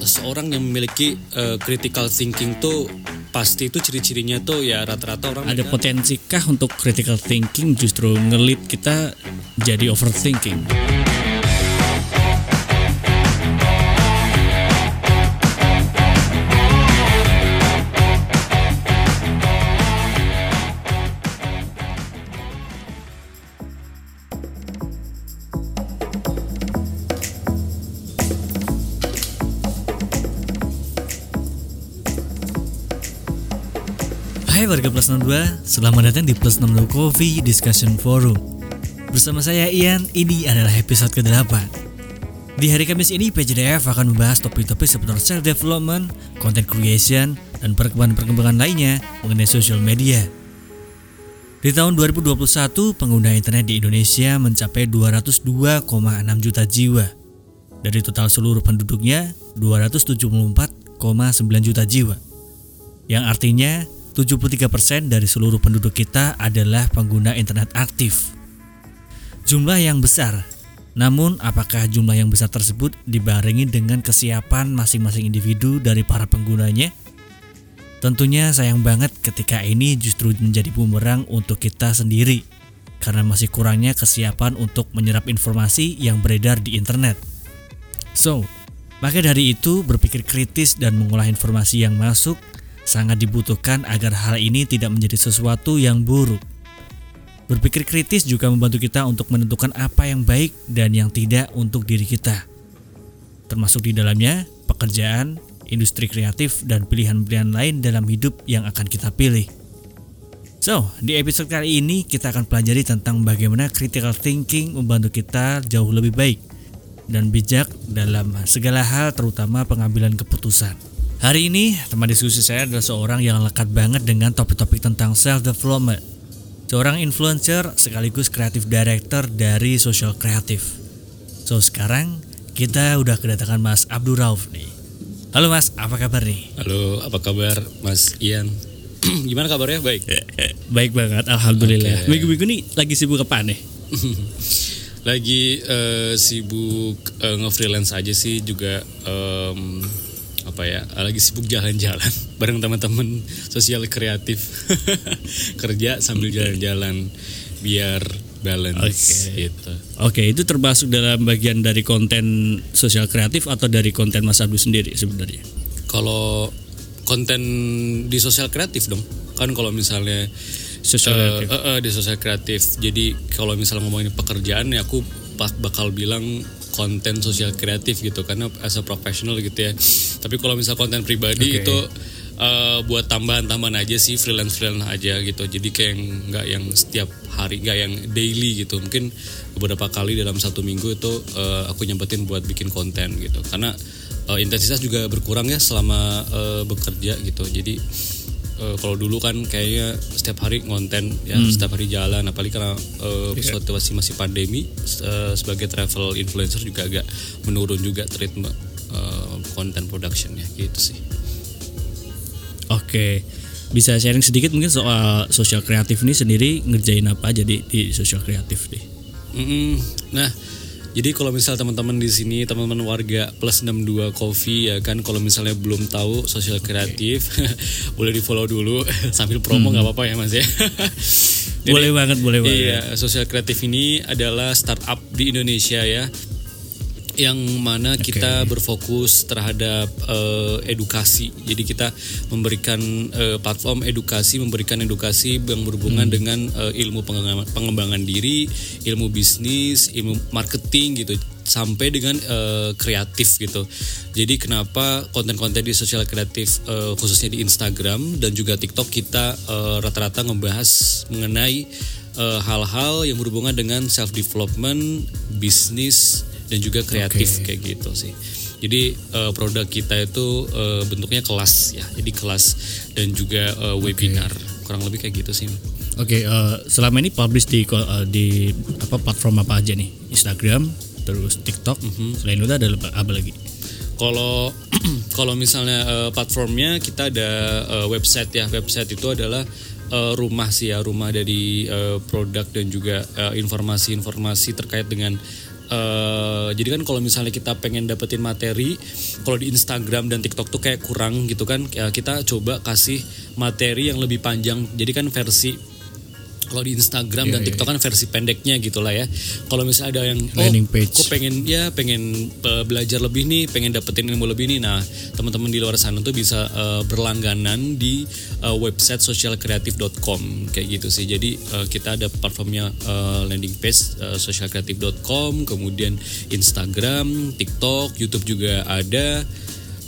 seorang yang memiliki uh, critical thinking tuh pasti itu ciri-cirinya tuh ya rata-rata orang ada potensikah untuk critical thinking justru ngelit kita jadi overthinking? Warga Plus 62, selamat datang di Plus 62 Coffee Discussion Forum. Bersama saya Ian, ini adalah episode ke-8. Di hari Kamis ini PJDF akan membahas topik-topik seputar self-development, content creation, dan perkembangan-perkembangan lainnya mengenai social media. Di tahun 2021, pengguna internet di Indonesia mencapai 202,6 juta jiwa. Dari total seluruh penduduknya, 274,9 juta jiwa. Yang artinya 73% dari seluruh penduduk kita adalah pengguna internet aktif. Jumlah yang besar. Namun, apakah jumlah yang besar tersebut dibarengi dengan kesiapan masing-masing individu dari para penggunanya? Tentunya sayang banget ketika ini justru menjadi bumerang untuk kita sendiri karena masih kurangnya kesiapan untuk menyerap informasi yang beredar di internet. So, maka dari itu berpikir kritis dan mengolah informasi yang masuk sangat dibutuhkan agar hal ini tidak menjadi sesuatu yang buruk. Berpikir kritis juga membantu kita untuk menentukan apa yang baik dan yang tidak untuk diri kita. Termasuk di dalamnya pekerjaan, industri kreatif, dan pilihan-pilihan lain dalam hidup yang akan kita pilih. So, di episode kali ini kita akan pelajari tentang bagaimana critical thinking membantu kita jauh lebih baik dan bijak dalam segala hal terutama pengambilan keputusan. Hari ini teman diskusi saya adalah seorang yang lekat banget dengan topik-topik tentang self development. Seorang influencer sekaligus kreatif director dari Social Kreatif. So sekarang kita udah kedatangan Mas Abdul Rauf nih. Halo Mas, apa kabar nih? Halo, apa kabar Mas Ian? Gimana kabarnya? Baik. Baik banget, alhamdulillah. Oke. Minggu-minggu nih lagi sibuk apa nih? Lagi eh, sibuk eh, nge-freelance aja sih juga em, apa ya? Lagi sibuk jalan-jalan bareng teman-teman sosial kreatif. Kerja sambil jalan-jalan biar balance Oke. gitu. Oke, itu termasuk dalam bagian dari konten sosial kreatif atau dari konten Mas Abdul sendiri sebenarnya? Kalau konten di sosial kreatif dong. Kan kalau misalnya Sosial eh, kreatif. eh, eh, di sosial kreatif. Jadi kalau misalnya ngomongin pekerjaan ya aku pas bakal bilang konten sosial kreatif gitu karena as a professional gitu ya. Tapi kalau misal konten pribadi Oke. itu eh, buat tambahan-tambahan aja sih freelance freelance aja gitu. Jadi kayak nggak yang setiap hari, nggak yang daily gitu. Mungkin beberapa kali dalam satu minggu itu eh, aku nyempetin buat bikin konten gitu. Karena eh, intensitas juga berkurang ya selama eh, bekerja gitu. Jadi eh, kalau dulu kan kayaknya setiap hari ngonten ya setiap hari jalan apalagi karena eh, suatu masih masih pandemi eh, sebagai travel influencer juga agak menurun juga treatment eh, content productionnya gitu sih. Oke, bisa sharing sedikit mungkin soal sosial kreatif ini sendiri ngerjain apa aja di, sosial kreatif nih? Mm-mm. Nah, jadi kalau misal teman-teman di sini teman-teman warga plus 62 coffee ya kan kalau misalnya belum tahu sosial kreatif boleh di follow dulu sambil promo nggak apa-apa ya Mas ya. Jadi- boleh banget, boleh banget. Iya, sosial kreatif ini adalah startup di Indonesia ya. Yang mana kita berfokus terhadap eh, edukasi. Jadi kita memberikan eh, platform edukasi, memberikan edukasi yang berhubungan dengan eh, ilmu pengembangan, pengembangan diri, ilmu bisnis, ilmu marketing gitu sampai dengan eh, kreatif gitu. Jadi kenapa konten-konten di sosial kreatif eh, khususnya di Instagram dan juga TikTok kita eh, rata-rata ngebahas mengenai hal-hal yang berhubungan dengan self development, bisnis dan juga kreatif Oke. kayak gitu sih. Jadi eh, produk kita itu eh, bentuknya kelas ya. Jadi kelas dan juga eh, webinar. Kurang lebih kayak gitu sih. Oke, eh, selama ini publish di eh, di apa platform apa aja nih? Instagram, terus TikTok. Selain itu ada apa- lagi? Kalau kalau misalnya eh, platformnya kita ada eh, website ya. Website itu adalah eh, rumah sih ya, rumah dari eh, produk dan juga informasi-informasi terkait dengan Uh, jadi kan kalau misalnya kita pengen dapetin materi, kalau di Instagram dan TikTok tuh kayak kurang gitu kan, ya kita coba kasih materi yang lebih panjang. Jadi kan versi kalau di Instagram yeah, dan iya, TikTok yeah. kan versi pendeknya gitulah ya. Kalau misalnya ada yang oh, landing page, kok pengen ya pengen uh, belajar lebih nih, pengen dapetin ilmu lebih nih. Nah, teman-teman di luar sana tuh bisa uh, berlangganan di uh, website socialcreative.com kayak gitu sih. Jadi uh, kita ada platformnya uh, landing page uh, socialcreative.com, kemudian Instagram, TikTok, YouTube juga ada.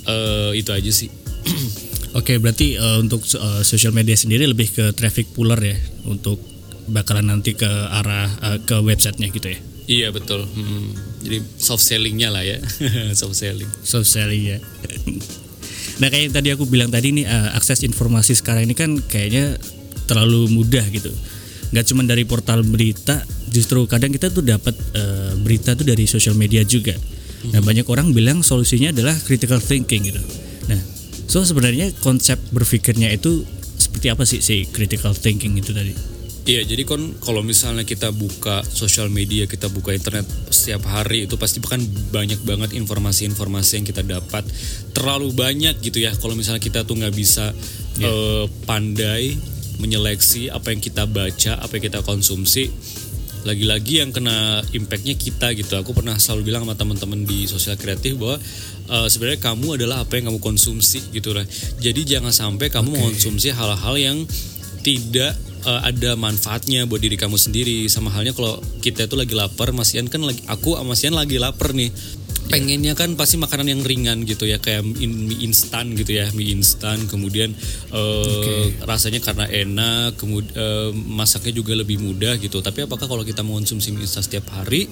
Uh, itu aja sih. Oke, okay, berarti uh, untuk uh, social media sendiri lebih ke traffic puller ya untuk bakalan nanti ke arah uh, ke websitenya gitu ya? Iya betul. Hmm, jadi soft sellingnya lah ya, soft selling. Soft selling ya. nah kayak yang tadi aku bilang tadi nih uh, akses informasi sekarang ini kan kayaknya terlalu mudah gitu. Gak cuma dari portal berita, justru kadang kita tuh dapat uh, berita tuh dari sosial media juga. Nah banyak orang bilang solusinya adalah critical thinking gitu. So sebenarnya konsep berpikirnya itu seperti apa sih si critical thinking itu tadi? Iya, jadi kan kalau misalnya kita buka sosial media, kita buka internet setiap hari itu pasti kan banyak banget informasi-informasi yang kita dapat. Terlalu banyak gitu ya. Kalau misalnya kita tuh nggak bisa yeah. Iya. uh, pandai menyeleksi apa yang kita baca, apa yang kita konsumsi, lagi-lagi yang kena impactnya kita gitu. Aku pernah selalu bilang sama teman-teman di sosial kreatif bahwa uh, sebenarnya kamu adalah apa yang kamu konsumsi gitu lah jadi jangan sampai kamu okay. mengonsumsi hal-hal yang tidak uh, ada manfaatnya buat diri kamu sendiri. Sama halnya kalau kita itu lagi lapar Masian kan lagi aku sama Masian lagi lapar nih pengennya kan pasti makanan yang ringan gitu ya kayak mie instan gitu ya mie instan kemudian uh, okay. rasanya karena enak kemudian uh, masaknya juga lebih mudah gitu. Tapi apakah kalau kita mengonsumsi mie instan setiap hari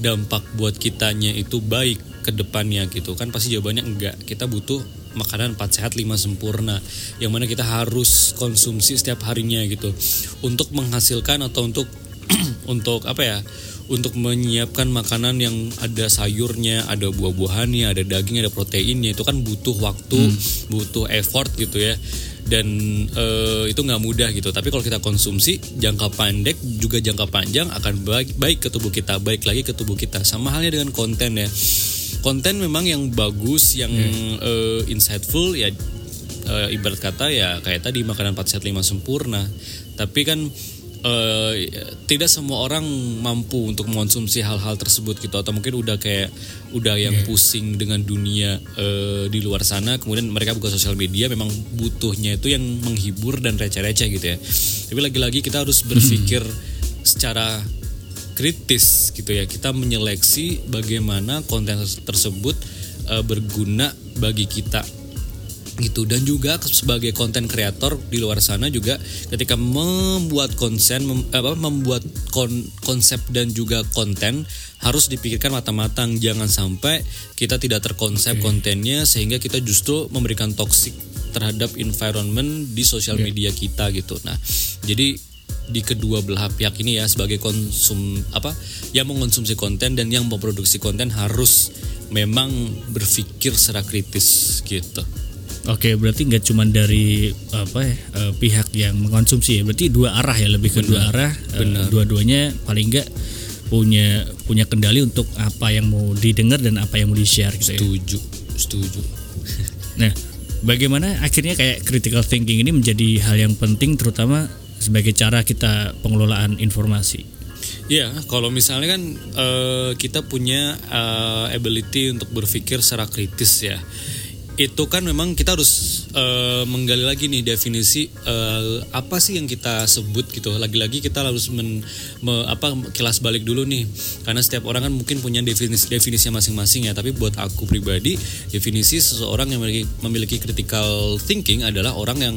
dampak buat kitanya itu baik ke depannya gitu? Kan pasti jawabannya enggak. Kita butuh makanan 4 sehat 5 sempurna yang mana kita harus konsumsi setiap harinya gitu. Untuk menghasilkan atau untuk untuk apa ya untuk menyiapkan makanan yang ada sayurnya, ada buah-buahannya, ada daging, ada proteinnya itu kan butuh waktu, hmm. butuh effort gitu ya. Dan e, itu nggak mudah gitu. Tapi kalau kita konsumsi jangka pendek juga jangka panjang akan baik baik ke tubuh kita, baik lagi ke tubuh kita. Sama halnya dengan konten ya. Konten memang yang bagus, yang hmm. e, insightful ya e, ibarat kata ya kayak tadi makanan 4 sehat 5 sempurna. Tapi kan uh, tidak semua orang mampu untuk mengonsumsi hal-hal tersebut gitu atau mungkin udah kayak udah yang yeah. pusing dengan dunia uh, di luar sana kemudian mereka buka sosial media memang butuhnya itu yang menghibur dan receh-receh gitu ya tapi lagi-lagi kita harus berpikir hmm. secara kritis gitu ya kita menyeleksi bagaimana konten tersebut uh, berguna bagi kita gitu dan juga sebagai konten kreator di luar sana juga ketika membuat konsen mem, apa, membuat kon, konsep dan juga konten harus dipikirkan matang-matang jangan sampai kita tidak terkonsep okay. kontennya sehingga kita justru memberikan toksik terhadap environment di sosial yeah. media kita gitu nah jadi di kedua belah pihak ini ya sebagai konsum apa yang mengonsumsi konten dan yang memproduksi konten harus memang berpikir secara kritis gitu. Oke, berarti nggak cuma dari apa ya uh, pihak yang mengkonsumsi ya, berarti dua arah ya lebih ke dua arah. Uh, dua-duanya paling nggak punya punya kendali untuk apa yang mau didengar dan apa yang mau di share gitu setuju, ya. Setuju, nah, bagaimana akhirnya kayak critical thinking ini menjadi hal yang penting terutama sebagai cara kita pengelolaan informasi. Iya, kalau misalnya kan uh, kita punya uh, ability untuk berpikir secara kritis ya itu kan memang kita harus uh, menggali lagi nih definisi uh, apa sih yang kita sebut gitu. Lagi-lagi kita harus men, me, apa kilas balik dulu nih. Karena setiap orang kan mungkin punya definisi definisinya masing-masing ya. Tapi buat aku pribadi, definisi seseorang yang memiliki, memiliki critical thinking adalah orang yang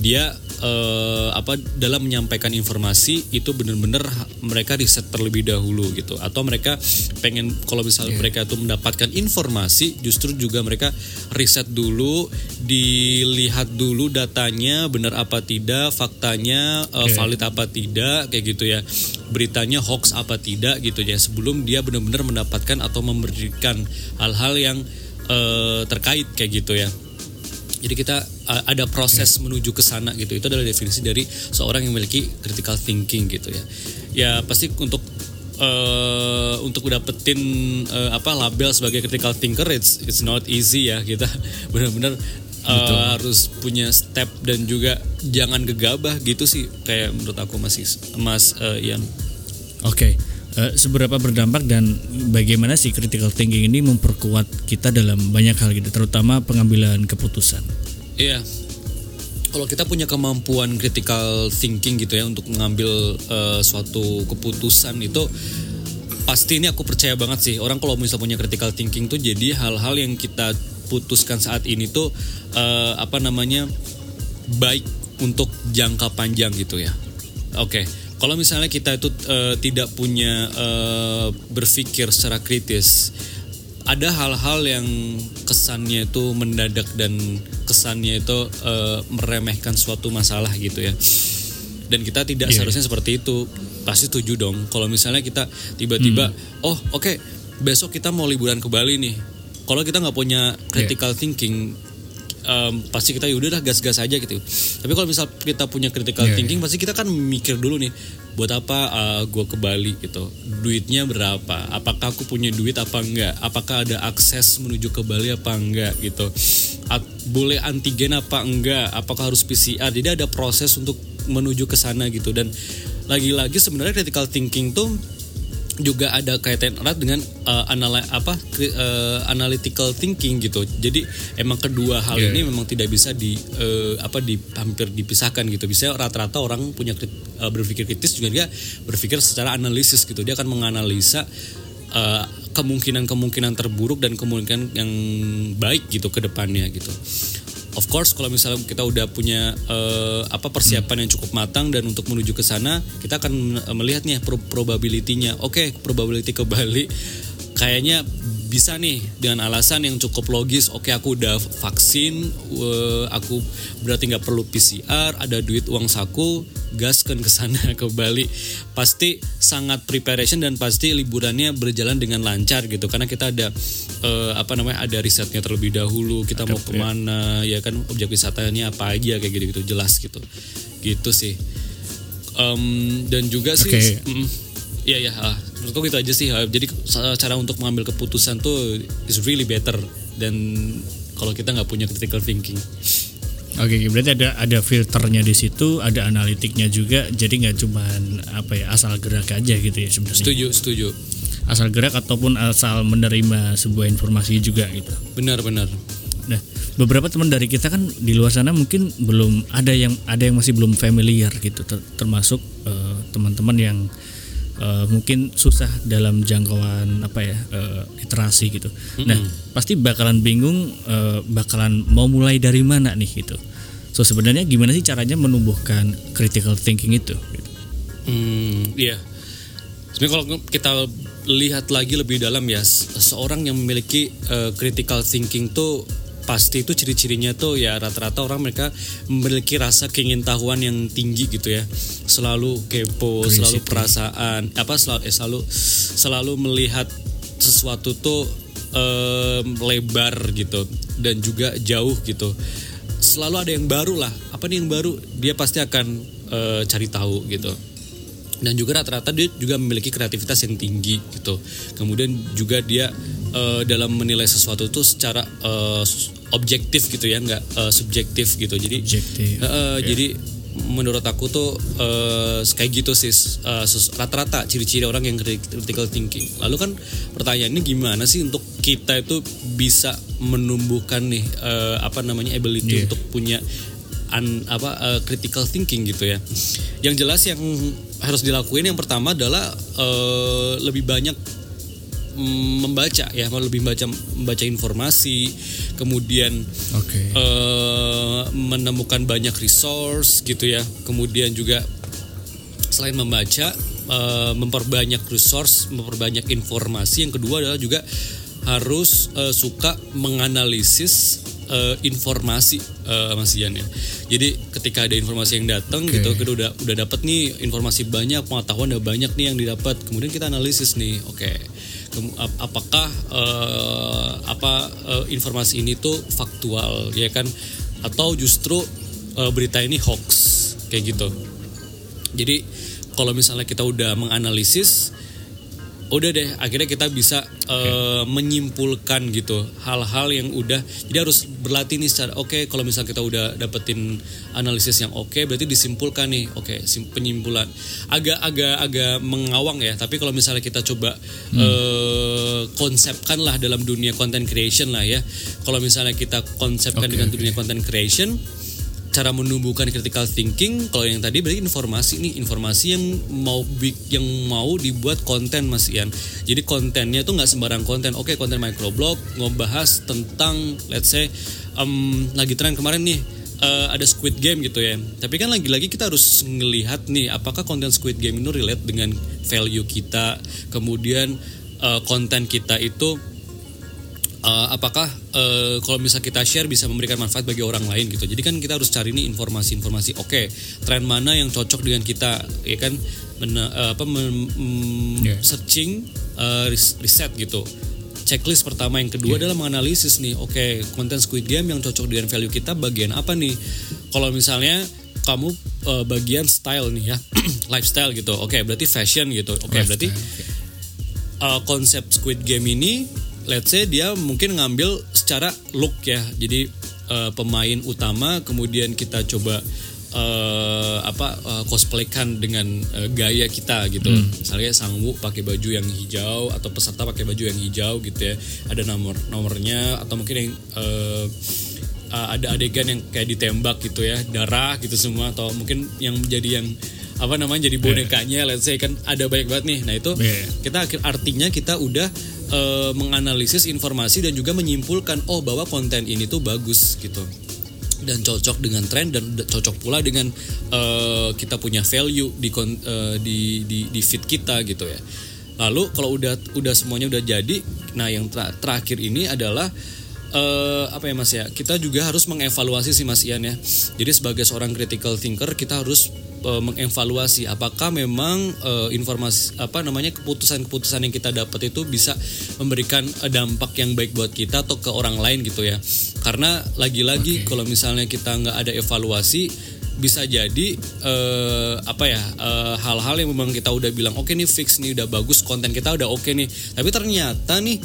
dia uh, apa dalam menyampaikan informasi itu benar-benar mereka riset terlebih dahulu gitu. Atau mereka pengen kalau misalnya yeah. mereka itu mendapatkan informasi justru juga mereka riset dulu dilihat dulu datanya benar apa tidak faktanya uh, valid apa tidak kayak gitu ya. Beritanya hoax apa tidak gitu ya. Sebelum dia benar-benar mendapatkan atau memberikan hal-hal yang uh, terkait kayak gitu ya jadi kita ada proses menuju ke sana gitu. Itu adalah definisi dari seorang yang memiliki critical thinking gitu ya. Ya pasti untuk uh, untuk dapetin uh, apa label sebagai critical thinker it's it's not easy ya kita benar-benar uh, harus punya step dan juga jangan gegabah gitu sih kayak menurut aku masih Mas uh, Ian. Oke. Okay. Uh, seberapa berdampak dan bagaimana sih critical thinking ini memperkuat kita dalam banyak hal gitu, terutama pengambilan keputusan. Iya, kalau kita punya kemampuan critical thinking gitu ya untuk mengambil uh, suatu keputusan itu pasti ini aku percaya banget sih orang kalau misalnya punya critical thinking tuh jadi hal-hal yang kita putuskan saat ini tuh uh, apa namanya baik untuk jangka panjang gitu ya. Oke. Okay kalau misalnya kita itu uh, tidak punya uh, berpikir secara kritis, ada hal-hal yang kesannya itu mendadak dan kesannya itu uh, meremehkan suatu masalah gitu ya. Dan kita tidak yeah. seharusnya seperti itu. Pasti setuju dong. Kalau misalnya kita tiba-tiba, hmm. oh oke, okay, besok kita mau liburan ke Bali nih. Kalau kita nggak punya critical yeah. thinking, um, pasti kita yaudah dah gas-gas aja gitu. Tapi kalau misal kita punya critical yeah, thinking, yeah. pasti kita kan mikir dulu nih, buat apa uh, eh, gue ke Bali gitu. Duitnya berapa? Apakah aku punya duit apa enggak? Apakah ada akses menuju ke Bali apa enggak gitu? At, boleh antigen apa enggak? Apakah harus PCR? Jadi ada proses untuk menuju ke sana gitu. Dan lagi-lagi sebenarnya critical thinking tuh juga ada kaitan erat dengan uh, anali apa uh, analytical thinking gitu. Jadi emang kedua hal yeah. ini memang tidak bisa di uh, apa di hampir dipisahkan gitu. Bisa rata-rata orang punya uh, berpikir kritis juga dia berpikir secara analisis gitu. Dia akan menganalisa kemungkinan-kemungkinan uh, terburuk dan kemungkinan yang baik gitu ke depannya gitu of course kalau misalnya kita udah punya uh, apa persiapan yang cukup matang dan untuk menuju ke sana kita akan melihat nih probability-nya. Oke okay, probability ke Bali. Kayaknya bisa nih dengan alasan yang cukup logis oke okay, aku udah vaksin uh, aku berarti nggak perlu PCR ada duit uang saku gaskan ke sana ke Bali. Pasti sangat preparation dan pasti liburannya berjalan dengan lancar gitu karena kita ada uh, apa namanya ada risetnya terlebih dahulu kita ada, mau ke mana ya. ya kan objek wisatanya apa aja kayak gitu gitu jelas gitu. Gitu sih. Um, dan juga sih mm, Iya ya, menurutku itu aja sih. Jadi cara untuk mengambil keputusan tuh is really better dan kalau kita nggak punya critical thinking. Oke, okay, berarti ada ada filternya di situ, ada analitiknya juga. Jadi nggak cuma apa ya asal gerak aja gitu ya sebenarnya. Setuju, setuju. Asal gerak ataupun asal menerima sebuah informasi juga gitu. Benar, benar. Nah, beberapa teman dari kita kan di luar sana mungkin belum ada yang ada yang masih belum familiar gitu, termasuk uh, teman-teman yang uh, mungkin susah dalam jangkauan apa ya uh, literasi gitu. Mm-hmm. Nah pasti bakalan bingung uh, bakalan mau mulai dari mana nih gitu. So sebenarnya gimana sih caranya menumbuhkan critical thinking itu? Gitu. Hmm, iya. Sebenarnya kalau kita lihat lagi lebih dalam ya, seorang yang memiliki uh, critical thinking tuh pasti itu ciri-cirinya tuh ya rata-rata orang mereka memiliki rasa keingintahuan yang tinggi gitu ya. Selalu kepo Crazy selalu perasaan apa selalu eh, selalu selalu melihat sesuatu tuh eh, lebar gitu dan juga jauh gitu. Selalu ada yang baru lah. Apa nih yang baru? Dia pasti akan eh, cari tahu gitu dan juga rata-rata dia juga memiliki kreativitas yang tinggi gitu kemudian juga dia uh, dalam menilai sesuatu itu secara uh, objektif gitu ya nggak uh, subjektif gitu jadi objektif. Uh, yeah. jadi menurut aku tuh uh, kayak gitu sih uh, rata-rata ciri-ciri orang yang critical thinking lalu kan pertanyaannya gimana sih untuk kita itu bisa menumbuhkan nih uh, apa namanya ability yeah. untuk punya an, apa uh, critical thinking gitu ya. Yang jelas yang harus dilakuin yang pertama adalah uh, lebih banyak membaca ya lebih baca membaca informasi kemudian okay. uh, eh, menemukan banyak resource gitu ya. Kemudian juga selain membaca uh, memperbanyak resource memperbanyak informasi. Yang kedua adalah juga harus uh, suka menganalisis uh, informasi uh, Mas Ian ya. Jadi ketika ada informasi yang datang okay. gitu, kita udah udah dapat nih informasi banyak, pengetahuan udah banyak nih yang didapat. Kemudian kita analisis nih, oke. Okay apakah uh, apa uh, informasi ini tuh faktual ya kan atau justru uh, berita ini hoax kayak gitu jadi kalau misalnya kita udah menganalisis udah deh akhirnya kita bisa uh, menyimpulkan gitu hal-hal yang udah jadi harus berlatih nih secara oke okay, kalau misal kita udah dapetin analisis yang oke okay, berarti disimpulkan nih oke okay, penyimpulan agak agak agak mengawang ya tapi kalau misalnya kita coba hmm. uh, konsepkan lah dalam dunia content creation lah ya kalau misalnya kita konsepkan okay, dengan okay. dunia content creation cara menumbuhkan critical thinking kalau yang tadi berarti informasi nih informasi yang mau yang mau dibuat konten Mas Ian. Jadi kontennya tuh nggak sembarang konten. Oke konten microblog ngebahas tentang let's say um, lagi tren kemarin nih uh, ada Squid Game gitu ya. Tapi kan lagi-lagi kita harus ngelihat nih apakah konten Squid Game itu relate dengan value kita, kemudian uh, konten kita itu uh, apakah uh, kalau misal kita share bisa memberikan manfaat bagi orang lain gitu. Jadi kan kita harus cari nih informasi-informasi. Oke, okay, tren mana yang cocok dengan kita, ya kan? Men, uh, apa men, mm, yeah. searching, uh, riset gitu. Checklist pertama, yang kedua yeah. adalah menganalisis nih. Oke, okay, konten Squid Game yang cocok dengan value kita bagian apa nih? Kalau misalnya kamu uh, bagian style nih ya, lifestyle gitu. Oke, okay, berarti fashion gitu. Oke, okay, berarti uh, konsep Squid Game ini let's say dia mungkin ngambil secara look ya jadi uh, pemain utama kemudian kita coba uh, apa uh, cosplaykan dengan uh, gaya kita gitu hmm. misalnya Sangwu pakai baju yang hijau atau peserta pakai baju yang hijau gitu ya ada nomor nomornya atau mungkin yang uh, uh, ada adegan yang kayak ditembak gitu ya darah gitu semua atau mungkin yang menjadi yang apa namanya jadi bonekanya yeah. let's say kan ada banyak banget nih nah itu yeah. kita artinya kita udah uh, menganalisis informasi dan juga menyimpulkan oh bahwa konten ini tuh bagus gitu dan cocok dengan tren dan cocok pula dengan uh, kita punya value di, uh, di di di feed kita gitu ya. Lalu kalau udah udah semuanya udah jadi, nah yang ter terakhir ini adalah uh, apa ya Mas ya? Kita juga harus mengevaluasi sih Mas Ian ya. Jadi sebagai seorang critical thinker kita harus uh, mengevaluasi apakah memang uh, informasi apa namanya keputusan-keputusan yang kita dapat itu bisa memberikan uh, dampak yang baik buat kita atau ke orang lain gitu ya karena lagi-lagi okay. kalau misalnya kita nggak ada evaluasi bisa jadi uh, apa ya hal-hal uh, yang memang kita udah bilang oke okay nih fix nih udah bagus konten kita udah oke okay nih. Tapi ternyata nih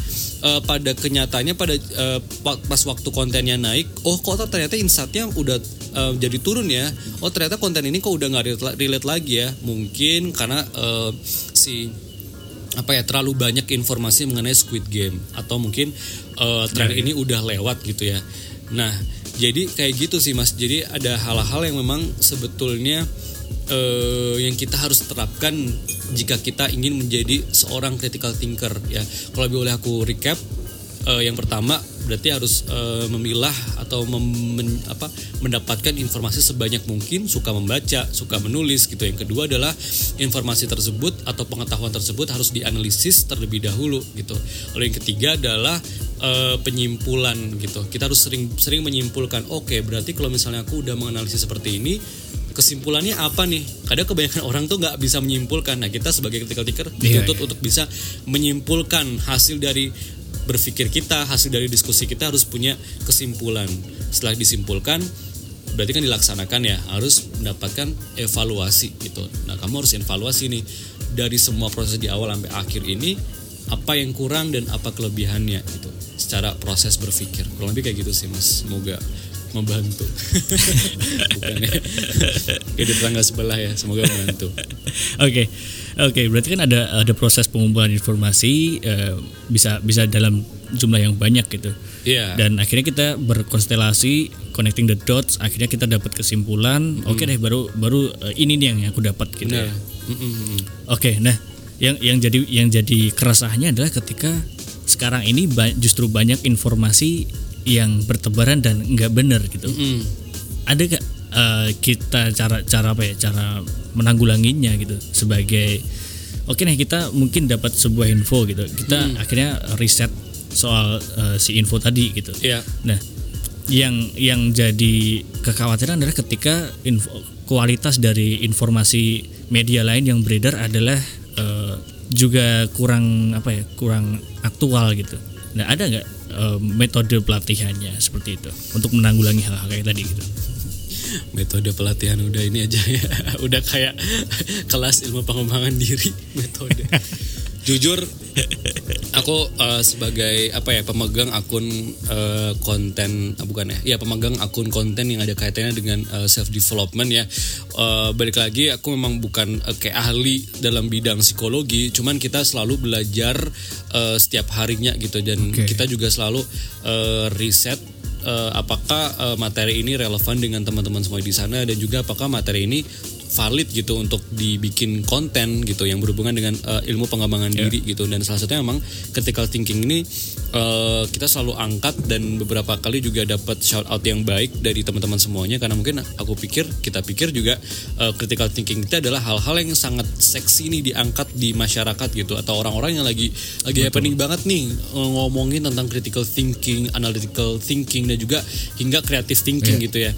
uh, pada kenyataannya pada uh, pas waktu kontennya naik oh kok ternyata insightnya udah uh, jadi turun ya? Oh ternyata konten ini kok udah nggak relate, relate lagi ya? Mungkin karena uh, si apa ya terlalu banyak informasi mengenai Squid Game atau mungkin uh, tren ya, ya. ini udah lewat gitu ya. Nah jadi kayak gitu sih mas. Jadi ada hal-hal yang memang sebetulnya uh, yang kita harus terapkan jika kita ingin menjadi seorang critical thinker ya. Kalau boleh aku recap uh, yang pertama berarti harus uh, memilah atau mem, men, apa, mendapatkan informasi sebanyak mungkin suka membaca suka menulis gitu yang kedua adalah informasi tersebut atau pengetahuan tersebut harus dianalisis terlebih dahulu gitu lalu yang ketiga adalah uh, penyimpulan gitu kita harus sering sering menyimpulkan oke okay, berarti kalau misalnya aku udah menganalisis seperti ini kesimpulannya apa nih? Kadang kebanyakan orang tuh nggak bisa menyimpulkan. Nah kita sebagai critical thinker iya, dituntut yeah, yeah. untuk bisa menyimpulkan hasil dari berpikir kita, hasil dari diskusi kita harus punya kesimpulan. Setelah disimpulkan, berarti kan dilaksanakan ya, harus mendapatkan evaluasi gitu. Nah, kamu harus evaluasi nih dari semua proses di awal sampai akhir ini apa yang kurang dan apa kelebihannya gitu. Secara proses berpikir. Kurang lebih kayak gitu sih, Mas. Semoga membantu. Bukan ya. Di tetangga sebelah ya, semoga membantu. Oke. Okay. Oke, okay, berarti kan ada ada proses pengumpulan informasi uh, bisa bisa dalam jumlah yang banyak gitu. Iya. Yeah. Dan akhirnya kita berkonstelasi connecting the dots, akhirnya kita dapat kesimpulan, mm. oke okay deh baru baru uh, ini nih yang aku dapat gitu ya. Mm -hmm. Oke, okay, nah yang yang jadi yang jadi keresahannya adalah ketika sekarang ini ba justru banyak informasi yang bertebaran dan nggak benar gitu. Mm -hmm. Ada gak uh, kita cara cara apa ya cara menanggulanginya gitu sebagai oke okay nih kita mungkin dapat sebuah info gitu kita hmm. akhirnya riset soal uh, si info tadi gitu yeah. nah yang yang jadi kekhawatiran adalah ketika info, kualitas dari informasi media lain yang beredar adalah uh, juga kurang apa ya kurang aktual gitu nah ada nggak uh, metode pelatihannya seperti itu untuk menanggulangi hal-hal kayak tadi gitu metode pelatihan udah ini aja ya. Udah kayak kelas ilmu pengembangan diri. Metode. Jujur aku uh, sebagai apa ya pemegang akun uh, konten uh, bukan ya ya pemegang akun konten yang ada kaitannya dengan uh, self development ya uh, balik lagi aku memang bukan uh, kayak ahli dalam bidang psikologi cuman kita selalu belajar uh, setiap harinya gitu. Dan okay. kita juga selalu uh, riset uh, apakah uh, materi ini relevan dengan teman-teman semua di sana dan juga apakah materi ini valid gitu untuk dibikin konten gitu yang berhubungan dengan uh, ilmu pengembangan yeah. diri gitu dan salah satunya memang critical thinking ini uh, kita selalu angkat dan beberapa kali juga dapat shout out yang baik dari teman-teman semuanya karena mungkin aku pikir kita pikir juga uh, critical thinking itu adalah hal-hal yang sangat seksi nih diangkat di masyarakat gitu atau orang-orang yang lagi lagi Betul. happening banget nih ngomongin tentang critical thinking, analytical thinking dan juga hingga creative thinking yeah. gitu ya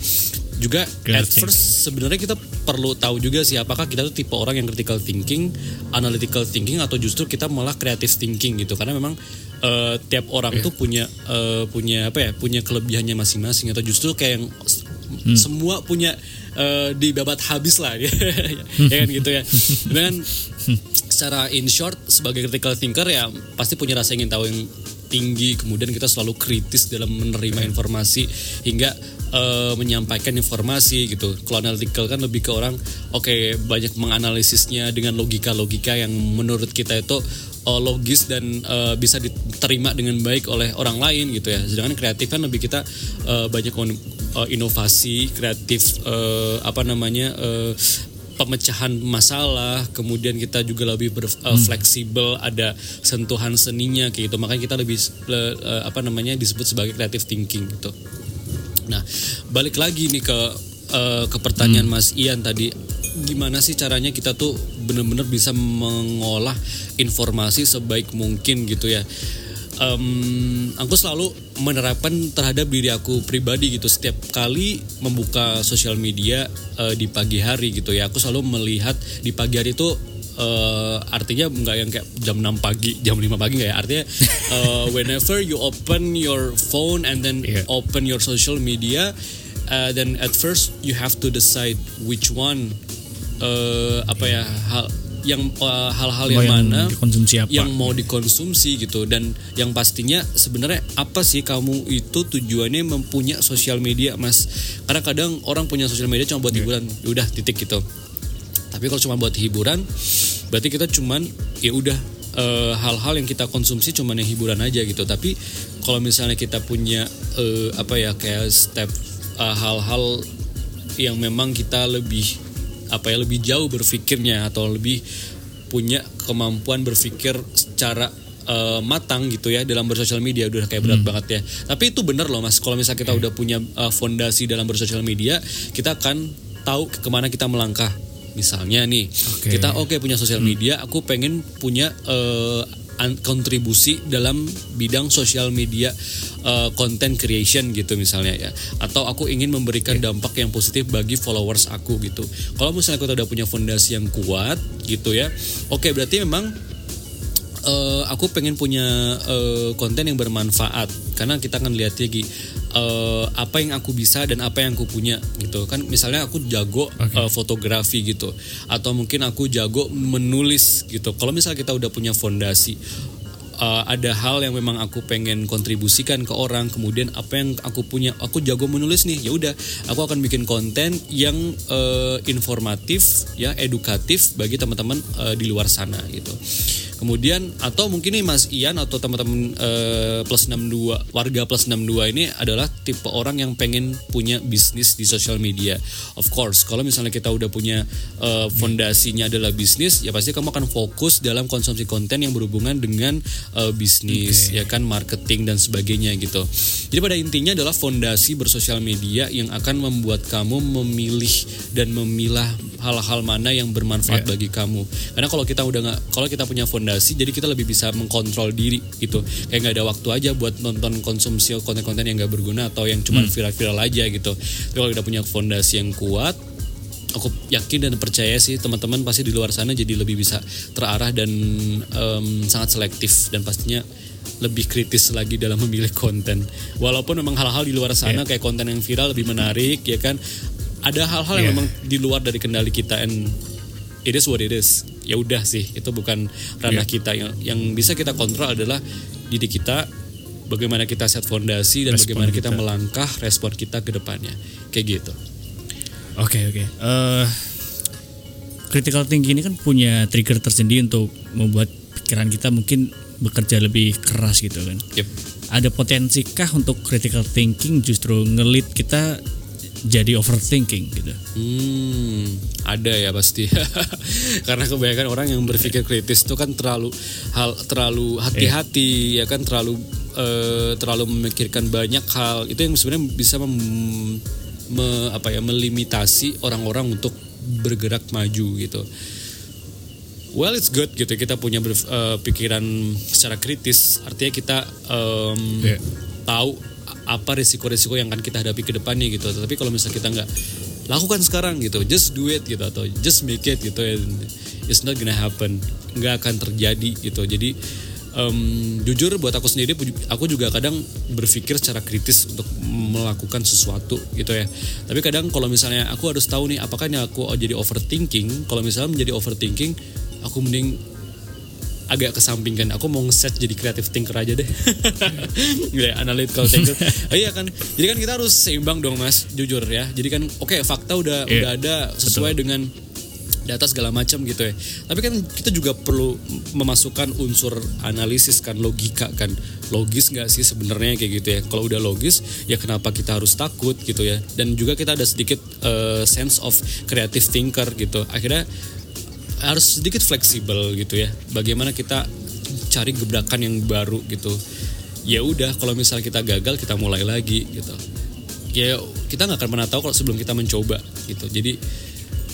juga at first sebenarnya kita perlu tahu juga sih apakah kita tuh tipe orang yang critical thinking, analytical thinking atau justru kita malah creative thinking gitu karena memang uh, tiap orang yeah. tuh punya uh, punya apa ya punya kelebihannya masing-masing atau justru kayak yang hmm. semua punya uh, di babat habis lah ya, ya kan gitu ya dan secara in short sebagai critical thinker ya pasti punya rasa ingin tahu yang tinggi kemudian kita selalu kritis dalam menerima informasi hingga uh, menyampaikan informasi gitu. Kalau analytical kan lebih ke orang oke okay, banyak menganalisisnya dengan logika-logika yang menurut kita itu uh, logis dan uh, bisa diterima dengan baik oleh orang lain gitu ya. Sedangkan kreatif kan lebih kita uh, banyak uh, inovasi, kreatif uh, apa namanya uh, pemecahan masalah, kemudian kita juga lebih ber, uh, fleksibel, ada sentuhan seninya kayak gitu. Makanya kita lebih uh, apa namanya disebut sebagai creative thinking gitu. Nah, balik lagi nih ke uh, ke pertanyaan hmm. Mas Ian tadi, gimana sih caranya kita tuh benar-benar bisa mengolah informasi sebaik mungkin gitu ya? Um, aku selalu menerapkan terhadap diri aku pribadi gitu setiap kali membuka sosial media uh, di pagi hari gitu ya aku selalu melihat di pagi hari itu uh, artinya nggak yang kayak jam 6 pagi, jam 5 pagi nggak ya? Artinya uh, whenever you open your phone and then yeah. open your social media, uh, then at first you have to decide which one uh, apa ya hal yang hal-hal uh, yang, yang mana dikonsumsi apa? yang mau dikonsumsi gitu dan yang pastinya sebenarnya apa sih kamu itu tujuannya mempunyai sosial media mas karena kadang orang punya sosial media cuma buat yeah. hiburan udah titik gitu tapi kalau cuma buat hiburan, berarti kita cuman ya udah uh, hal-hal yang kita konsumsi cuma yang hiburan aja gitu. Tapi kalau misalnya kita punya uh, apa ya kayak step hal eh, hal-hal yang memang kita lebih apa ya lebih jauh berpikirnya atau lebih punya kemampuan berpikir secara uh, matang gitu ya dalam bersosial media udah kayak berat hmm. banget ya. Tapi itu bener loh mas. Kalau misalnya kita okay. udah punya uh, fondasi dalam bersosial media, kita akan tahu ke mana kita melangkah misalnya nih okay. kita oke okay, punya sosial hmm. media aku pengen punya uh, kontribusi dalam bidang sosial media uh, content creation gitu misalnya ya. Atau aku ingin memberikan yeah. dampak yang positif bagi followers aku gitu. Kalau misalnya aku udah punya fondasi yang kuat gitu ya oke okay, berarti memang uh, aku pengen punya uh, konten yang bermanfaat karena kita akan lihat lagi uh, apa yang aku bisa dan apa yang aku punya gitu. Kan misalnya aku jago okay. uh, fotografi gitu. Atau mungkin aku jago menulis gitu. Kalau misalnya kita udah punya fondasi uh, ada hal yang memang aku pengen kontribusikan ke orang kemudian apa yang aku punya aku jago menulis nih ya udah. Aku akan bikin konten yang uh, informatif ya edukatif bagi teman-teman uh, di luar sana gitu Kemudian atau mungkin nih Mas Ian atau teman-teman uh, plus 62 warga plus 62 ini adalah tipe orang yang pengen punya bisnis di sosial media. Of course, kalau misalnya kita udah punya uh, fondasinya adalah bisnis, ya pasti kamu akan fokus dalam konsumsi konten yang berhubungan dengan uh, bisnis, okay. ya kan marketing dan sebagainya gitu. Jadi pada intinya adalah fondasi bersosial media yang akan membuat kamu memilih dan memilah hal-hal mana yang bermanfaat yeah. bagi kamu. Karena kalau kita udah nggak, kalau kita punya fondasi, jadi kita lebih bisa mengkontrol diri gitu. Kayak nggak ada waktu aja buat nonton konsumsi konten-konten yang nggak berguna atau yang cuma hmm. viral-viral aja gitu. Tapi kalau kita punya fondasi yang kuat, aku yakin dan percaya sih teman-teman pasti di luar sana jadi lebih bisa terarah dan um, sangat selektif dan pastinya lebih kritis lagi dalam memilih konten. Walaupun memang hal-hal di luar sana yeah. kayak konten yang viral lebih menarik ya kan ada hal-hal yeah. yang iya. memang di luar dari kendali kita and it is what it is ya udah sih itu bukan ranah Yeah. kita yang yang bisa kita kontrol adalah diri kita bagaimana kita set fondasi dan Respon bagaimana kita, kita. melangkah respon kita ke depannya kayak gitu Oke oke. Eh, critical thinking ini kan punya trigger tersendiri untuk membuat pikiran kita mungkin bekerja lebih keras gitu kan. Yep. Ada potensikah untuk critical thinking justru ngelit kita jadi overthinking gitu? Hmm, ada ya pasti. Karena kebanyakan orang yang berpikir kritis itu kan terlalu hal terlalu hati-hati ya kan terlalu eh, terlalu memikirkan banyak hal. Itu yang sebenarnya bisa mem- me- apa ya melimitasi orang-orang untuk bergerak maju gitu. Well, it's good gitu kita punya ber- eh, pikiran secara kritis. Artinya kita em, Iya. tahu apa risiko-risiko yang akan kita hadapi ke depannya gitu. Tapi kalau misalnya kita nggak lakukan sekarang gitu, just do it gitu atau just make it gitu, it's not gonna happen, nggak akan terjadi gitu. Jadi em, jujur buat aku sendiri, aku juga kadang berpikir secara kritis untuk melakukan sesuatu gitu ya. Tapi kadang kalau misalnya aku harus tahu nih, apakah ini aku jadi overthinking? Kalau misalnya menjadi overthinking, aku mending agak kesampingkan. Aku mau nge-set jadi creative thinker aja deh. ya, analytical thinker. Oh, iya kan. Jadi kan kita harus seimbang dong Mas, jujur ya. Jadi kan oke fakta udah Iya, udah ada sesuai dengan data segala macam gitu ya. Tapi kan kita juga perlu memasukkan unsur analisis kan, logika kan. Logis nggak sih sebenarnya kayak gitu ya. Kalau udah logis, ya kenapa kita harus takut gitu ya. Dan juga kita ada sedikit eh, sense of creative thinker gitu. Akhirnya harus sedikit fleksibel gitu ya. Bagaimana kita cari gebrakan yang baru gitu. Ya udah, kalau misalnya kita gagal, kita mulai lagi gitu. Ya kita nggak akan pernah tahu kalau sebelum kita mencoba gitu. Jadi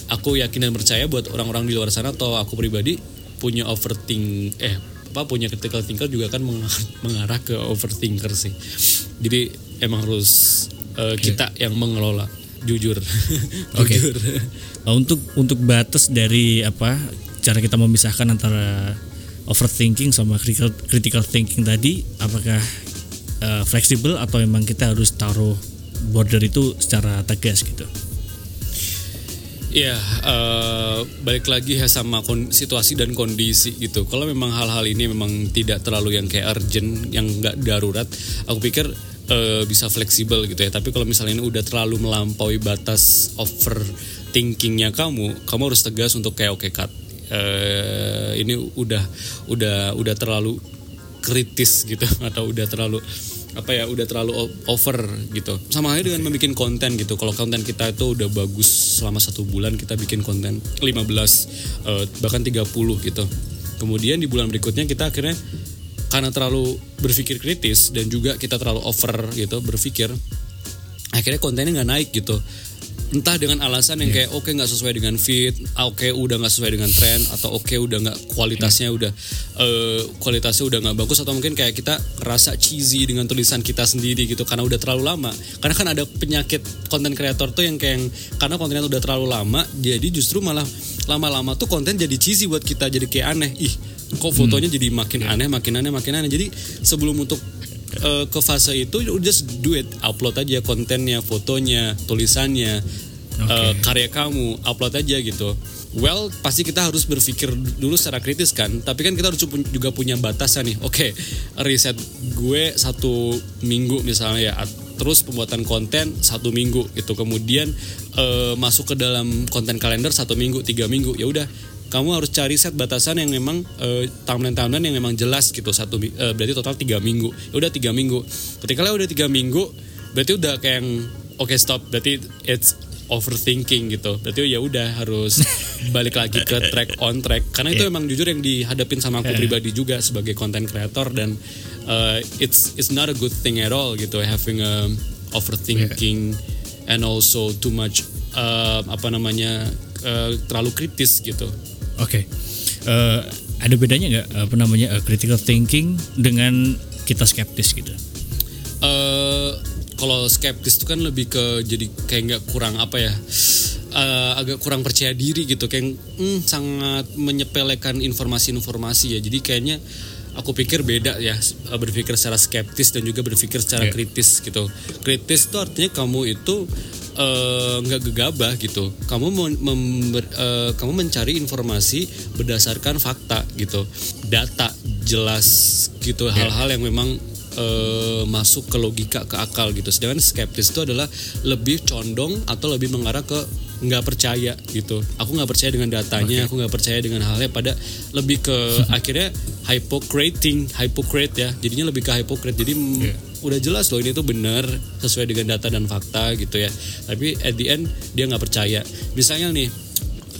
aku yakin dan percaya buat orang-orang di luar sana atau aku pribadi punya overthink eh apa punya critical thinker juga kan meng- mengarah ke overthinker sih. Jadi emang harus eh, kita yang mengelola jujur. Oke. jujur. Uh, untuk untuk batas dari apa cara kita memisahkan antara overthinking sama critical critical thinking tadi apakah uh, fleksibel atau memang kita harus taruh border itu secara tegas gitu Iya, eh, balik lagi ya sama kon- situasi dan kondisi gitu. Kalau memang hal-hal ini memang tidak terlalu yang kayak urgent, yang nggak darurat, aku pikir eh, bisa fleksibel gitu ya. Tapi kalau misalnya ini udah terlalu melampaui batas overthinkingnya kamu, kamu harus tegas untuk kayak oke cut. Eh, ini udah udah udah terlalu kritis gitu atau udah terlalu apa ya udah terlalu over gitu sama halnya dengan membuat konten gitu kalau konten kita itu udah bagus selama satu bulan kita bikin konten 15 eh, bahkan 30 gitu kemudian di bulan berikutnya kita akhirnya karena terlalu berpikir kritis dan juga kita terlalu over gitu berpikir akhirnya kontennya nggak naik gitu. Entah dengan alasan yang kayak oke nggak sesuai dengan fit oke udah nggak sesuai dengan tren atau oke udah nggak kualitasnya udah eh, kualitasnya udah nggak bagus atau mungkin kayak kita ngerasa cheesy dengan tulisan kita sendiri gitu karena udah terlalu lama. Karena kan ada penyakit konten kreator tuh yang kayak yang- karena kontennya udah terlalu lama jadi justru malah lama-lama tuh konten jadi cheesy buat kita jadi kayak aneh. Ih kok fotonya jadi makin aneh makin aneh makin aneh. Jadi sebelum untuk eh, ke fase itu just do it. Upload aja kontennya fotonya tulisannya eh, karya kamu upload aja gitu. Well pasti kita harus berpikir dulu secara kritis kan. Tapi kan kita harus juga punya batasan nih. Oke riset gue satu minggu misalnya ya. Terus pembuatan konten satu minggu gitu. Kemudian eh, masuk ke dalam konten kalender satu minggu tiga minggu. Ya udah kamu harus cari set batasan yang memang eh, timeline-timeline yang memang jelas gitu. Satu eh, berarti total tiga minggu. Ya udah tiga minggu. Ketika lo udah tiga minggu berarti udah kayak yang oke stop. Berarti it's overthinking gitu. Berarti ya udah harus balik lagi ke track on track. Karena itu emang jujur yang dihadapin sama aku pribadi juga sebagai content creator dan eh, it's it's not a good thing at all gitu having a overthinking and also too much eh, apa namanya eh, terlalu kritis gitu Oke, Eh, ada bedanya nggak apa namanya eh, critical thinking dengan kita skeptis gitu? eh kalau skeptis itu kan lebih ke jadi kayak nggak kurang apa ya eh, agak kurang percaya diri gitu kayak hmm, sangat menyepelekan informasi-informasi ya jadi kayaknya aku pikir beda ya berpikir secara skeptis dan juga berpikir secara Iya. kritis gitu kritis itu artinya kamu itu eh, nggak gegabah gitu. Kamu mem- member- eh, kamu mencari informasi berdasarkan fakta gitu, data jelas gitu, hal-hal yang memang eh, masuk ke logika ke akal gitu. Sedangkan skeptis itu adalah lebih condong atau lebih mengarah ke nggak percaya gitu. Aku nggak percaya dengan datanya, aku nggak percaya dengan halnya pada lebih ke akhirnya hypocrating, hypocrite ya. Jadinya lebih ke hypocrite. Jadi Iya. Udah jelas loh ini tuh benar sesuai dengan data dan fakta gitu ya. Tapi at the end dia nggak percaya. Misalnya nih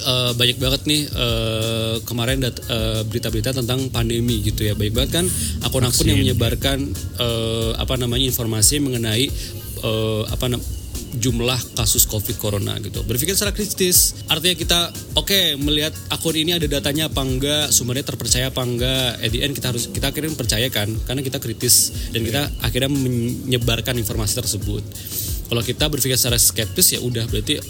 eh, banyak banget nih eh, kemarin dat- eh, berita-berita tentang pandemi gitu ya. Banyak banget kan akun-akun yang menyebarkan eh, apa namanya informasi mengenai eh, apa jumlah kasus covid corona gitu. Berpikir secara kritis artinya kita oke melihat akun ini ada datanya apa enggak sumbernya terpercaya apa enggak at the end kita harus kita akhirnya percayakan karena kita kritis dan kita akhirnya menyebarkan informasi tersebut. Kalau kita berpikir secara skeptis ya udah berarti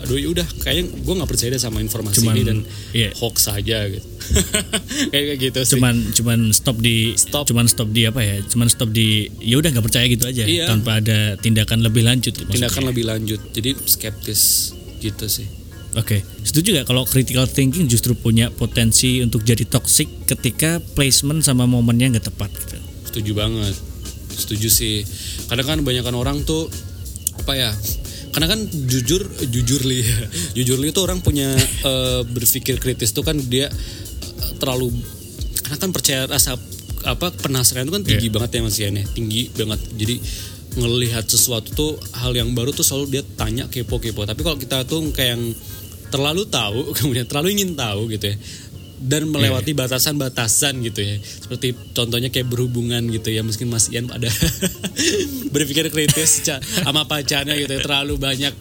aduh ya udah kayaknya gue nggak percaya deh sama informasi Cuman, ini dan iya. hoax saja gitu kayak gitu sih cuman cuman stop di Stop. cuman stop di apa ya cuman stop di ya udah nggak percaya gitu aja Iya. tanpa ada tindakan lebih lanjut maksudnya. tindakan lebih lanjut jadi skeptis gitu sih Oke, setuju gak kalau critical thinking justru punya potensi untuk jadi toxic ketika placement sama momennya nggak tepat gitu. setuju banget setuju sih kadang kan kebanyakan orang tuh apa ya karena kan jujur jujur li jujur li itu orang punya eh, berpikir kritis tuh kan dia eh, terlalu karena kan percaya rasa apa penasaran itu kan tinggi banget ya mas Ian ya tinggi banget. Jadi ngelihat sesuatu tuh hal yang baru tuh selalu dia tanya kepo-kepo. Tapi kalau kita tuh kayak yang terlalu tahu kemudian terlalu ingin tahu gitu ya dan melewati batasan-batasan gitu ya. Seperti contohnya kayak berhubungan gitu ya. Mungkin Mas Ian ada berpikir kritis sama pacarnya gitu ya. Terlalu banyak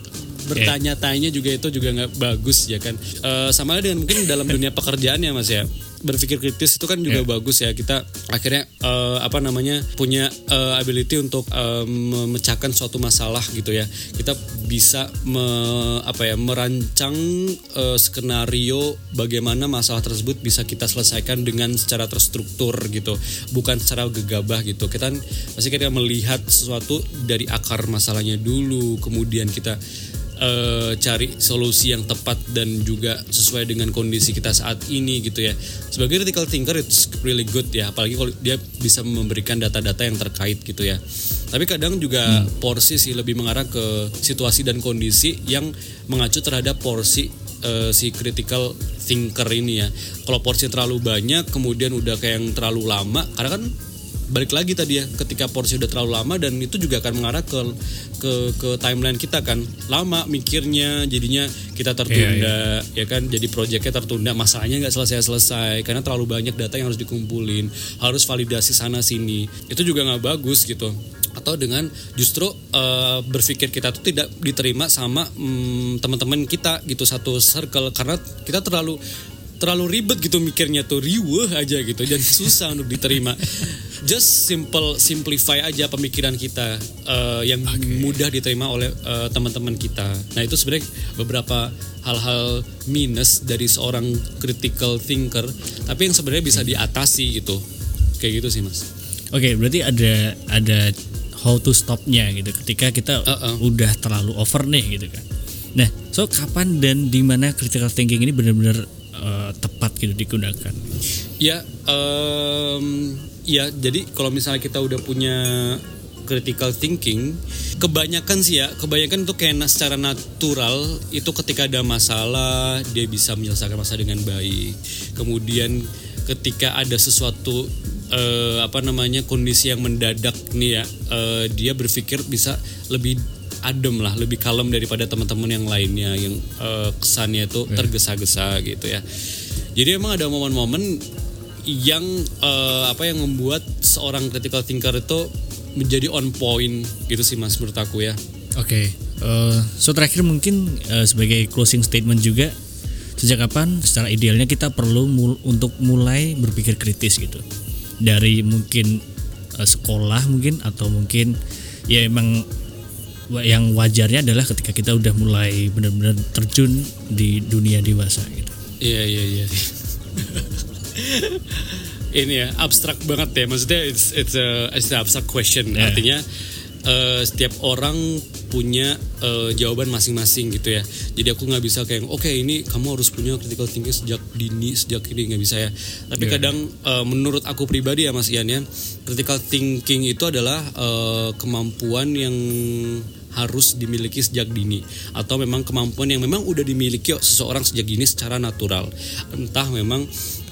bertanya-tanya juga itu juga nggak bagus ya kan. Eh, sama dengan mungkin dalam dunia pekerjaan ya Mas ya berpikir kritis itu kan juga bagus ya. Kita akhirnya eh, apa namanya punya eh, ability untuk eh, memecahkan suatu masalah gitu ya. Kita bisa me- apa ya merancang eh, skenario bagaimana masalah tersebut bisa kita selesaikan dengan secara terstruktur gitu. Bukan secara gegabah gitu. Kita kan pasti kita melihat sesuatu dari akar masalahnya dulu kemudian kita eh, cari solusi yang tepat dan juga sesuai dengan kondisi kita saat ini gitu ya. Sebagai critical thinker it's really good ya, apalagi kalau dia bisa memberikan data-data yang terkait gitu ya. Tapi kadang juga porsi sih lebih mengarah ke situasi dan kondisi yang mengacu terhadap porsi eh, si critical thinker ini ya. Kalau porsi terlalu banyak kemudian udah kayak yang terlalu lama karena kan balik lagi tadi ya ketika porsi udah terlalu lama dan itu juga akan mengarah ke ke ke timeline kita kan. Lama mikirnya jadinya kita tertunda ya kan? Jadi proyeknya tertunda masalahnya nggak selesai selesai karena terlalu banyak data yang harus dikumpulin harus validasi sana sini itu juga nggak bagus gitu. Atau dengan justru eh, berpikir kita tuh tidak diterima sama mm, teman-teman kita gitu satu circle. Karena kita terlalu terlalu ribet gitu mikirnya tuh riweh aja gitu dan susah untuk diterima. Just simple simplify aja pemikiran kita eh, yang mudah diterima oleh eh, teman-teman kita. Nah itu sebenarnya beberapa hal-hal minus dari seorang critical thinker tapi yang sebenarnya bisa diatasi gitu. Kayak gitu sih mas. Oke, berarti ada ada how to stopnya gitu ketika kita Uh-uh. udah terlalu over nih gitu kan. Nah, so kapan dan di mana critical thinking ini benar-benar eh, tepat gitu digunakan? Ya, em, ya jadi kalau misalnya kita udah punya critical thinking, kebanyakan sih ya, kebanyakan itu kayak secara natural itu ketika ada masalah dia bisa menyelesaikan masalah dengan baik. Kemudian ketika ada sesuatu eh, apa namanya kondisi yang mendadak nih ya, eh, dia berpikir bisa lebih adem lah, lebih kalem daripada teman-teman yang lainnya yang eh, kesannya itu tergesa-gesa gitu ya. Jadi emang ada momen-momen yang eh, apa yang membuat seorang critical thinker itu menjadi on point gitu sih mas menurut aku ya. Oke, eh, so terakhir mungkin eh, sebagai closing statement juga, sejak kapan secara idealnya kita perlu mul- untuk mulai berpikir kritis gitu, dari mungkin eh, sekolah mungkin atau mungkin ya emang yang wajarnya adalah ketika kita udah mulai benar-benar terjun di dunia dewasa gitu. Iya iya iya. Ini ya abstrak banget ya maksudnya it's it's a it's a abstract question Yeah. artinya eh, setiap orang punya uh, jawaban masing-masing gitu ya. Jadi aku nggak bisa kayak oke okay, ini kamu harus punya critical thinking sejak dini sejak ini nggak bisa ya. Tapi yeah. kadang uh, menurut aku pribadi ya Mas Ian ya, critical thinking itu adalah uh, kemampuan yang harus dimiliki sejak dini. Atau memang kemampuan yang memang udah dimiliki seseorang sejak dini secara natural. Entah memang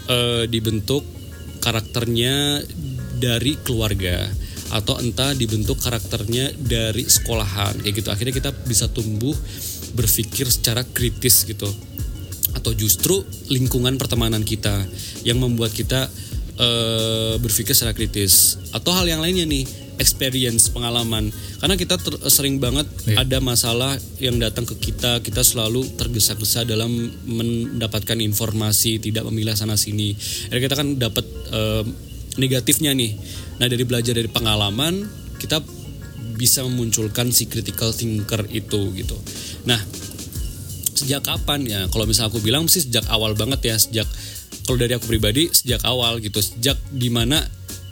uh, dibentuk karakternya dari keluarga atau entah dibentuk karakternya dari sekolahan. Kayak gitu. Akhirnya kita bisa tumbuh berpikir secara kritis gitu. Atau justru lingkungan pertemanan kita yang membuat kita uh, berpikir secara kritis. Atau hal yang lainnya nih experience pengalaman. Karena kita ter, sering banget yeah. ada masalah yang datang ke kita kita selalu tergesa-gesa dalam mendapatkan informasi tidak memilah sana sini. Jadi kita kan dapat uh, negatifnya nih. Nah dari belajar dari pengalaman kita bisa memunculkan si critical thinker itu gitu. Nah sejak kapan ya? Kalau misalnya aku bilang sih sejak awal banget ya sejak kalau dari aku pribadi sejak awal gitu. Sejak di mana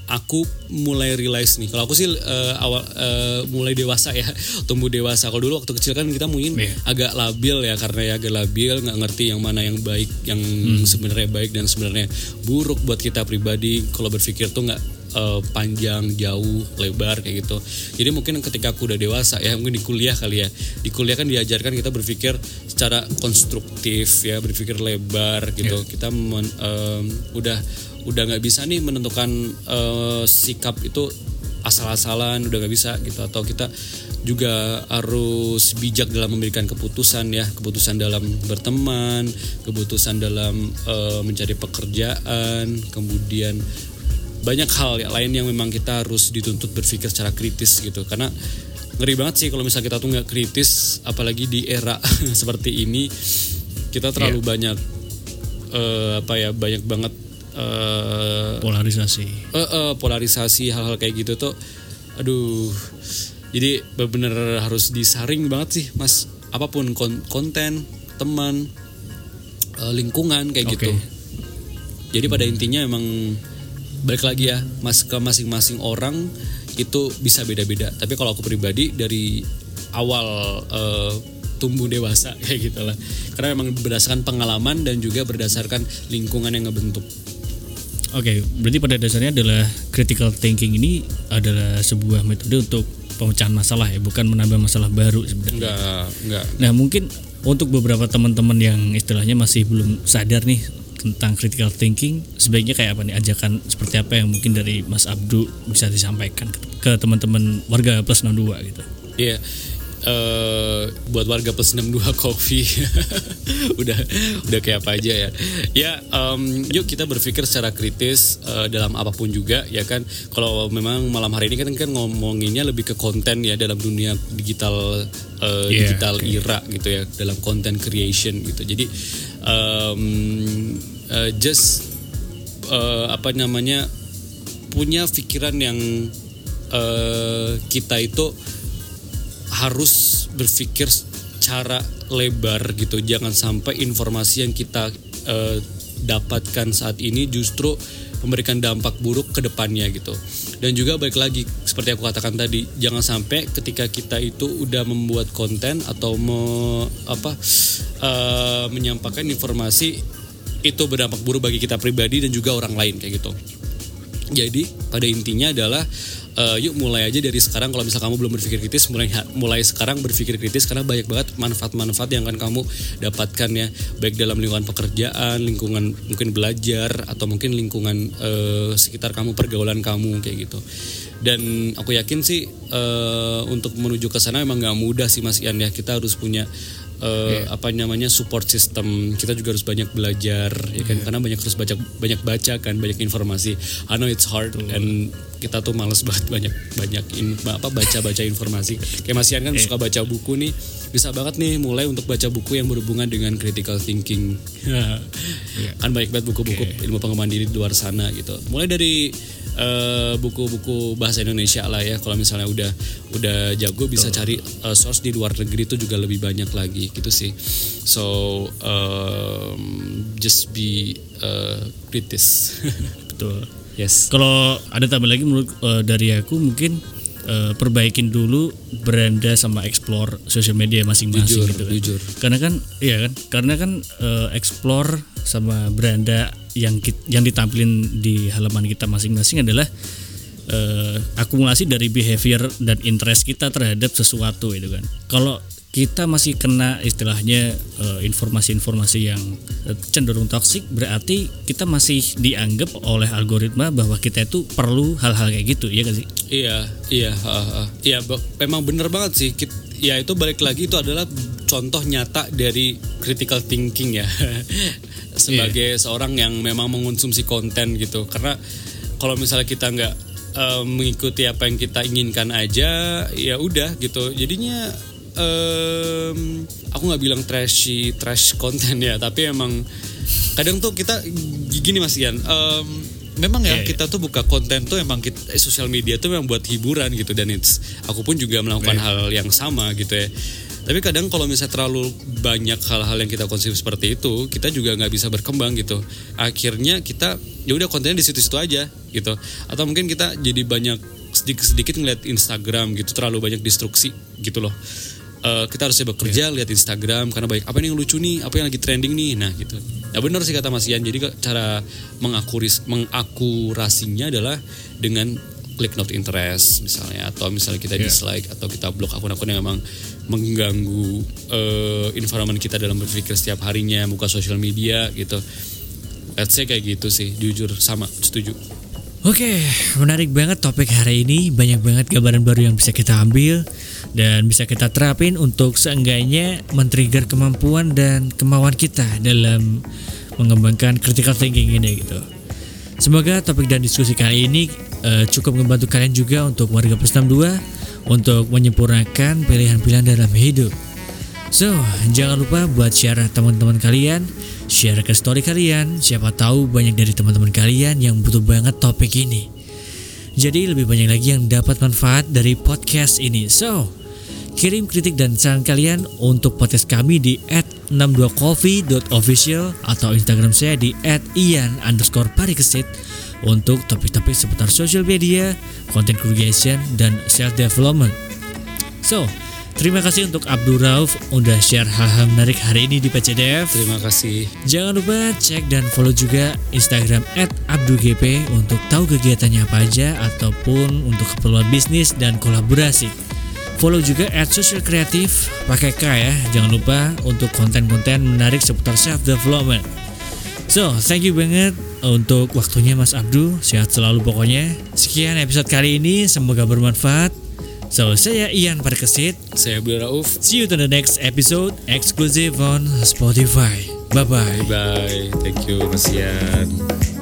aku mulai realize nih kalau aku sih uh, awal uh, mulai dewasa ya tumbuh dewasa kalau dulu waktu kecil kan kita mungkin yeah. agak labil ya karena ya agak labil nggak ngerti yang mana yang baik yang hmm. sebenarnya baik dan sebenarnya buruk buat kita pribadi kalau berpikir tuh nggak uh, panjang jauh lebar kayak gitu jadi mungkin ketika aku udah dewasa ya mungkin di kuliah kali ya di kuliah kan diajarkan kita berpikir secara konstruktif ya berpikir lebar gitu yeah. kita men, um, udah udah nggak bisa nih menentukan uh, sikap itu asal-asalan udah nggak bisa gitu. Atau kita juga harus bijak dalam memberikan keputusan ya. Keputusan dalam berteman keputusan dalam uh, mencari pekerjaan kemudian banyak hal ya lain yang memang kita harus dituntut berpikir secara kritis gitu. Karena ngeri banget sih kalau misalnya kita tuh nggak kritis apalagi di era seperti ini kita terlalu yeah. banyak uh, apa ya banyak banget uh, polarisasi. Uh, uh, polarisasi hal-hal kayak gitu tuh aduh. Jadi benar-benar harus disaring banget sih mas. Apa pun konten teman uh, lingkungan kayak okay. gitu jadi pada intinya emang balik lagi ya mas ke masing-masing orang itu bisa beda-beda. Tapi kalau aku pribadi dari awal uh, tumbuh dewasa kayak gitulah. Karena memang berdasarkan pengalaman dan juga berdasarkan lingkungan yang ngebentuk okay, berarti pada dasarnya adalah critical thinking ini adalah sebuah metode untuk pemecahan masalah ya, bukan menambah masalah baru sebenarnya. Enggak, enggak. Nah, mungkin untuk beberapa teman-teman yang istilahnya masih belum sadar nih tentang critical thinking, sebaiknya kayak apa nih ajakan seperti apa yang mungkin dari Mas Abdu bisa disampaikan ke teman-teman warga plus 62 gitu. Iya. Yeah uh, buat warga plus 62 kopi udah udah kayak apa aja ya. Ya um, yuk kita berpikir secara kritis uh, dalam apa pun juga ya kan. Kalau memang malam hari ini kan kan ngomonginnya lebih ke konten ya dalam dunia digital uh, yeah, digital okay. era gitu ya dalam content creation gitu. Jadi um, uh, just uh, apa namanya punya pikiran yang uh, kita itu harus berpikir cara lebar gitu. Jangan sampai informasi yang kita uh, dapatkan saat ini justru memberikan dampak buruk ke depannya gitu. Dan juga balik lagi seperti aku katakan tadi jangan sampai ketika kita itu udah membuat konten atau me, apa uh, menyampaikan informasi itu berdampak buruk bagi kita pribadi dan juga orang lain kayak gitu. Jadi pada intinya adalah uh, yuk mulai aja dari sekarang. Kalau misal kamu belum berpikir kritis mulai mulai sekarang berpikir kritis karena banyak banget manfaat-manfaat yang akan kamu dapatkan ya. Baik dalam lingkungan pekerjaan lingkungan mungkin belajar atau mungkin lingkungan uh, sekitar kamu pergaulan kamu kayak gitu. Dan aku yakin sih uh, untuk menuju ke sana memang nggak mudah sih Mas Ian ya. Kita harus punya uh, yeah. apa namanya support system. Kita juga harus banyak belajar ya kan? Yeah. karena banyak harus baca banyak baca kan banyak informasi. I know it's hard Betul. and kita tuh males banget banyak banyak in, apa baca baca informasi. Kayak Mas Ian kan yeah. suka baca buku nih. Bisa banget nih mulai untuk baca buku yang berhubungan dengan critical thinking. Yeah. kan banyak banget buku-buku okay. ilmu pengembangan diri di luar sana gitu. Mulai dari Eh, buku-buku uh, bahasa Indonesia lah ya. Kalau misalnya udah udah jago bisa cari uh, source di luar negeri itu juga lebih banyak lagi gitu sih. So um, just be uh, kritis betul yes kalau ada tambah lagi menurut uh, dari aku mungkin eh, perbaikin dulu beranda sama explore sosial media masing-masing Jujur, gitu kan. jujur. Karena kan iya kan? Karena kan eh, explore sama beranda yang kit- yang ditampilin di halaman kita masing-masing adalah eh, akumulasi dari behavior dan interest kita terhadap sesuatu itu kan. Kalau kita masih kena istilahnya eh, informasi-informasi yang eh, cenderung toksik berarti kita masih dianggap oleh algoritma bahwa kita itu perlu hal-hal kayak gitu ya kan sih? Iya, iya, ha, ha. iya. Memang bener banget sih. Kit- Ya itu balik lagi itu adalah contoh nyata dari critical thinking ya. Sebagai seorang yang memang mengonsumsi konten gitu. Karena kalau misalnya kita nggak eh, mengikuti apa yang kita inginkan aja, ya udah gitu. Jadinya em, aku nggak bilang trashy trash konten ya, tapi emang kadang tuh kita gini Mas Ian. em, memang ya Iya, iya. kita tuh buka konten tuh emang kita, eh, sosial media tuh memang buat hiburan gitu dan it's aku pun juga melakukan hal yang sama gitu ya tapi kadang kalau misalnya terlalu banyak hal-hal yang kita konsumsi seperti itu kita juga nggak bisa berkembang gitu akhirnya kita ya udah kontennya di situ-situ aja gitu atau mungkin kita jadi banyak sedikit-sedikit ngeliat Instagram gitu terlalu banyak distruksi gitu loh Eh, kita harusnya bekerja lihat Instagram karena baik apa yang lucu nih? Apa yang lagi trending nih? Nah gitu. Ya benar sih kata Mas Ian. Jadi cara mengakuris mengakurasinya adalah dengan klik not interest misalnya. Atau misalnya kita Iya. dislike atau kita blok akun-akun yang memang mengganggu eh, environment kita dalam berpikir setiap harinya buka sosial media gitu. Let's say kayak gitu sih. Jujur sama setuju. Oke, menarik banget topik hari ini. Banyak banget gambaran baru yang bisa kita ambil dan bisa kita terapin untuk seenggaknya men-trigger kemampuan dan kemauan kita dalam mengembangkan critical thinking ini gitu. Semoga topik dan diskusi kali ini eh, cukup membantu kalian juga untuk warga plus 62 untuk menyempurnakan pilihan-pilihan dalam hidup. So, jangan lupa buat share teman-teman kalian, share ke story kalian. Siapa tahu banyak dari teman-teman kalian yang butuh banget topik ini. Jadi lebih banyak lagi yang dapat manfaat dari podcast ini. So, kirim kritik dan saran kalian untuk podcast kami di @62coffee.official atau Instagram saya di @ian underscore parikesit untuk topik-topik seputar social media, content creation, dan self development. So, terima kasih untuk Abdul Rauf udah share hal-hal menarik hari ini di PCDF. terima kasih Jangan lupa cek dan follow juga Instagram @abdulgp untuk tahu kegiatannya apa aja ataupun untuk keperluan bisnis dan kolaborasi. Follow juga social kreatif pakai K ya. Jangan lupa untuk konten-konten menarik seputar self development. So, thank you banget untuk waktunya Mas Abdul. Sehat selalu pokoknya. Sekian episode kali ini, semoga bermanfaat. So, saya Ian Parkesit. saya Abdul Rauf See you to the next episode exclusive on Spotify. Bye bye. bye thank you Mas Ian